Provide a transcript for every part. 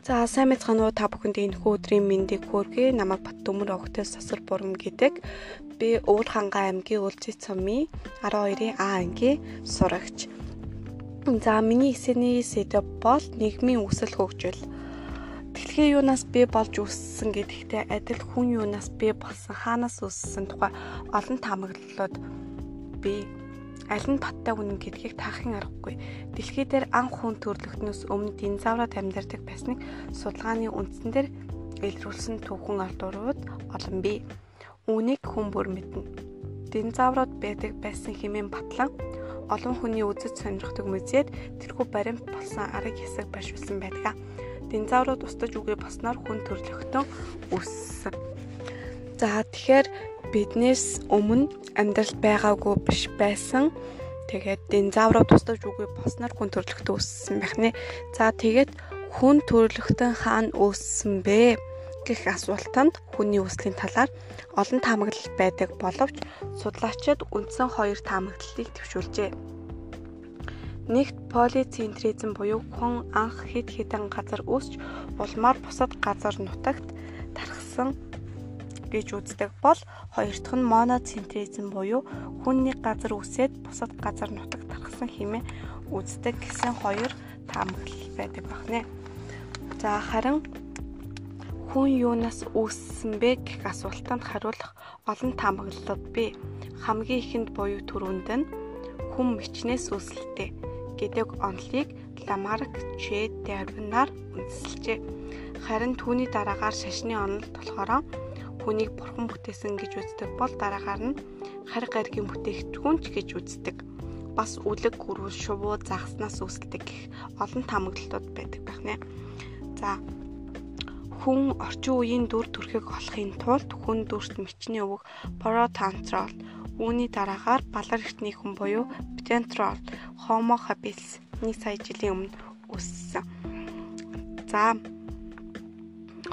За сайн мэцхан уу та бүхэнд энэ өдрийн мэндийг хүргэе. Намайг Бат Дөмөр өгтөл сасар бурам гэдэг. Би Өвөр хангаа аймгийн Үлзий цомын 12-ийн А ангийн сурагч. За миний эсэний сэдв бол нийгмийн өсөл хөгжил. Дэлхийн юунаас би болж өссөн гэдэгтээ адил хүн юунаас би болсон хаанаас өссөн тухай олон таамаглалууд би аль нь баттай үнэн гэдгийг таахын аргагүй. Дэлхий дээр анх хүн төрлөختнөөс өмнө динозаврууд амьдардаг байсныг судалгааны үндсэн дээр илрүүлсэн түүхэн алдуурууд олон бий. Үүнийг хүн бүр мэднэ. Динозаврууд байдаг байсан хэмээн батлан олон хүний үзэж сонирхдаг музейд тэрхүү баримт болсон арга хэсэг башилсан байдаг. Динозаврууд устж үгүй босноор хүн төрлөختөн өссөн. За тэгэхээр биднээс өмнө амьдралд байгаагүй биш байсан. Тэгээд динозаврууд тусдаж үгүй босноор хүн төрөлхтөн өссөн байх нэ. За тэгээд хүн төрөлхтөн хаана өссөн бэ гэх асуултанд хүний өслийн талаар олон таамаглал байдаг боловч судлаачид үндсэн хоёр таамаглалыг төвшүүлжээ. Нэгт полицентризм буюу хүн анх хэд хэдэн газар өсч улмаар бусад газар нутагт тархсан гэж үздэг бол хоёр дахь нь моноцентризм буюу хүн нэг газар үсээд бусад газар нутаг тархсан хэмээн үздэг гэсэн хоёр таамаглал байдаг байна. За харин хүн юунаас үүссэн бэ гэх асуултанд хариулах олон таамаглалууд бий. Хамгийн ихэнд буюу түрүүнд нь хүн мичнээс үүсэлтэй гэдэг онолыг Ламарк Ч. Дарвинаар үндэслэжээ. Харин түүний дараагаар шашны онол болохоор хүнийг бурхан бүтээсэн гэж үздэг бол дараагаар нь харь гаригийн бүтээгдэхүүн ч гэж үздэг. Бас үлэг гөрвөл шувуу загснаас үүсэлдэг гэх олон таамаглалтууд байдаг байх нэ. За хүн орчин үеийн дүр төрхийг олохын тулд хүн дүрт мичний өвөг протантрол үүний дараагаар балар эртний хүн буюу петентрол homo habilis нэг сая жилийн өмнө өссөн. За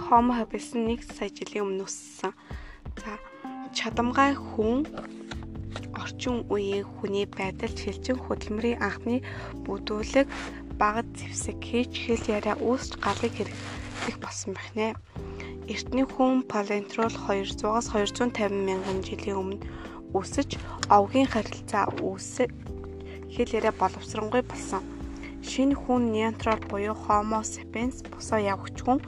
Homo habilis нэг сая жилийн өмнө өссөн. За чадамгай хүн орчин үеийн хүний байдал шилжин хөдөлмөрийн анхны бүдүүлэг багад зэвсэг хийж хэл яриа үүсч галыг хэрэглэх болсон байна. Эртний хүн палеонтрол 200-аас 250 мянган жилийн өмнө өсөж овгийн харилцаа үүсэг хэл яриа боловсронгуй болсон. Шинэ хүн неантрал буюу Homo sapiens босоо явагч хүн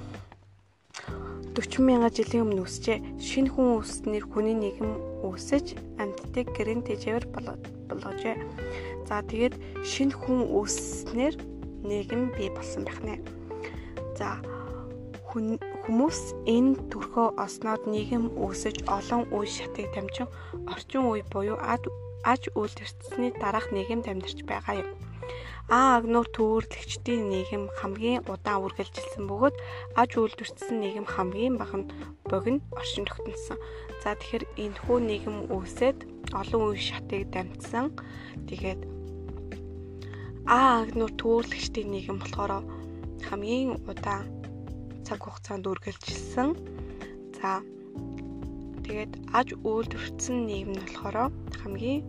40 мянган жилийн өмнө үсжээ. Шинэ хүн үснээр хүний нийгэм үсэж амьтдыг гэрэн тэжээвэр болгожээ. За тэгээд шинэ хүн үснээр нийгэм бий болсон байх нэ. За хүмүүс энэ төрхөө осноод нийгэм үүсэж олон үе шатыг дамжин орчин үе буюу аж үйлдвэрчсэний дараах нийгэмд амьдарч байгаа юм. А агнуур төвөрлөгчдийн нийгэм хамгийн удаан үргэлжилсэн бөгөөд аж үйлдвэрчсэн нийгэм хамгийн бага богино оршин тогтносон. За тэгэхээр энэхүү нийгэм үүсээд олон үе шатыг дамжсан. Тэгээд А агнуур төвөрлөгчдийн нийгэм болохоор хамгийн удаан цаг хугацаанд үргэлжилсэн. За тэгээд аж үйлдвэрчсэн нийгэм нь болохоор хамгийн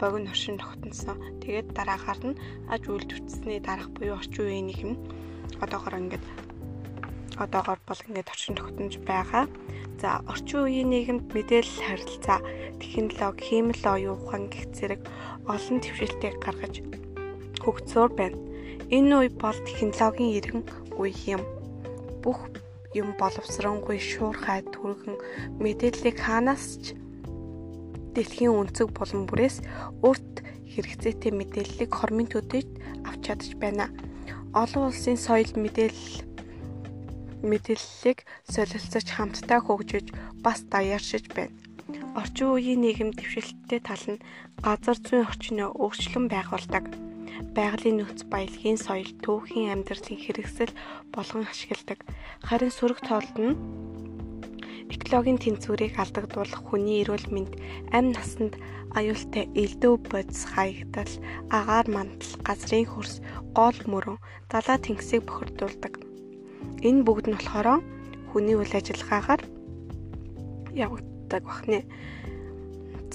богино оршин тогтносон. Тэгээд дараагаар нь аж үйлдвэрчсэний дараах буюу орчин үеийн нийгэм одоогоор ингээд одоогоор бол ингээд оршин тогтнож байгаа. За орчин үеийн нийгэмд мэдээлэл харилцаа, технологи, хиймэл оюун ухаан гэх зэрэг олон твшилтийг гаргаж хөгжсөөр байна. Энэ үе бол технологийн эргэн үе юм. Бүх юм боловсронгуй шуурхай түргэн мэдээллийг хаанаас ч дэлхийн өнцөг болон бүрээс урт хэрэгцээтэй мэдээллийг хормын төдийд авч чадж байна. Олон улсын соёл мэдээлэл мэдээллийг солилцож хамтдаа хөгжиж бас даяаршиж байна. Орчин үеийн нийгэм дэвшилттэй тал нь газар зүйн орчноо өөрчлөн байгуулдаг. Байгалийн нөхц баялагын соёл, төвхийн амьдралын хэрэгсэл болгон ашигладаг. Харин сөрөг тоолд нь экологийн тэнцвэрийг алдагдуулах хүний эрүүл мэнд амь насанд аюултай элдв бодис хаягдал агаар мандал газрын хөрс гол мөрөн далаа тэнгисийг бохирдуулдаг. Энэ бүгд нь болохоор хүний үйл ажиллагаагаар явагддаг бахнэ.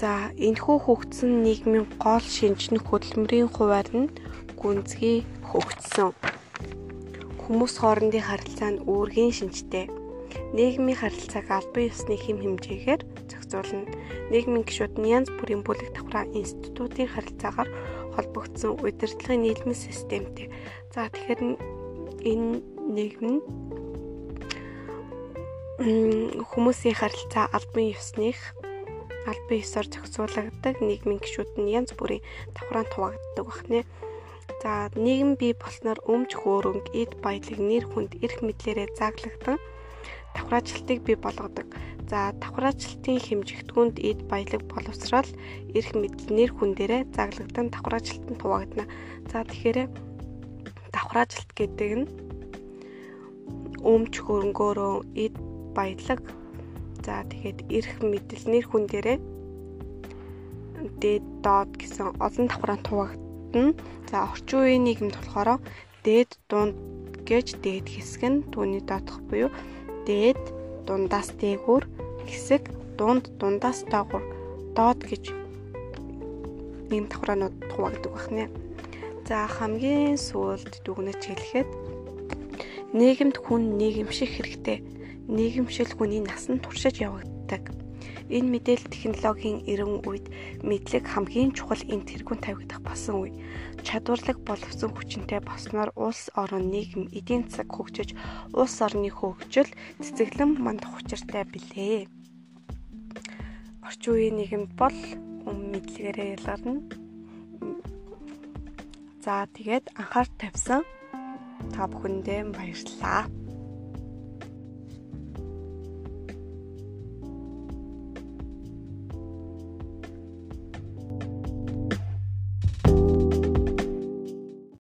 За энэхүү хөгжсөн нийгмийн гол шинж нь хөдөлмөрийн хуваар нь гүнзгий хөгжсөн. Хүмүүс хоорондын харилцаа нь үүргийн шинжтэй. Нийгмийн харилцааг албан ёсны хэм хэмжээгээр зохицуулна. Нийгмийн гишүүд нь янз бүрийн бүлэг давхраа институтын харилцаагаар холбогдсон удирдлагын нийлмэл системтэй. За тэгэхээр энэ нийгэм нь хүмүүсийн харилцаа албан ёсных албан ёсоор зохицуулагддаг нийгмийн гишүүд нь янз бүрийн давхраанд хуваагддаг байна. За нийгэм бий болсноор өмч хөөрөнг, эд баялаг, нэр хүнд, эрх мэдлэрээ зааглагдан давхраачлалтыг бий болгодог. За давхраачлалтын хэмжигдэхүүнд эд баялаг боловсрал, эрх мэдэл, нэр хүн дээрээ зааглагдан давхраачлалтанд хуваагдана. За тэгэхээр давхраачлалт гэдэг нь өмч хөрөнгөөрөө эд баялаг за тэгээд эрх мэдэл нэр хүн дээрээ дээд доод гэсэн олон давхраанд хуваагдана. За орчин үеийн нийгэмд болохоор дээд дунд гэж дээд хэсэг нь түүний доотх буюу дээд дундаас дээгүүр хэсэг дунд дундаас доогуур доод гэж нэм давхраанууд хуваагддаг байна. За хамгийн сүүлд дүгнэж хэлэхэд нийгэмд хүн нийгэмших хэрэгтэй. Нийгэмшил хүний насан туршиж явагддаг. Энэ мэдээлэл технологийн эрен үед мэдлэг хамгийн чухал энд тэргуун тавигдах басан үе. Чадварлаг боловсон хүчинтэй босноор улс орон нийгэм эдийн засаг хөгжиж улс орны хөгжил цэцэглэн мандах учиртай билээ. Орчин үеийн нийгэмд бол хүн мэдлэгээрээ ялгарна. За тэгээд анхаарал тавьсан та бүхэндээ баярлалаа.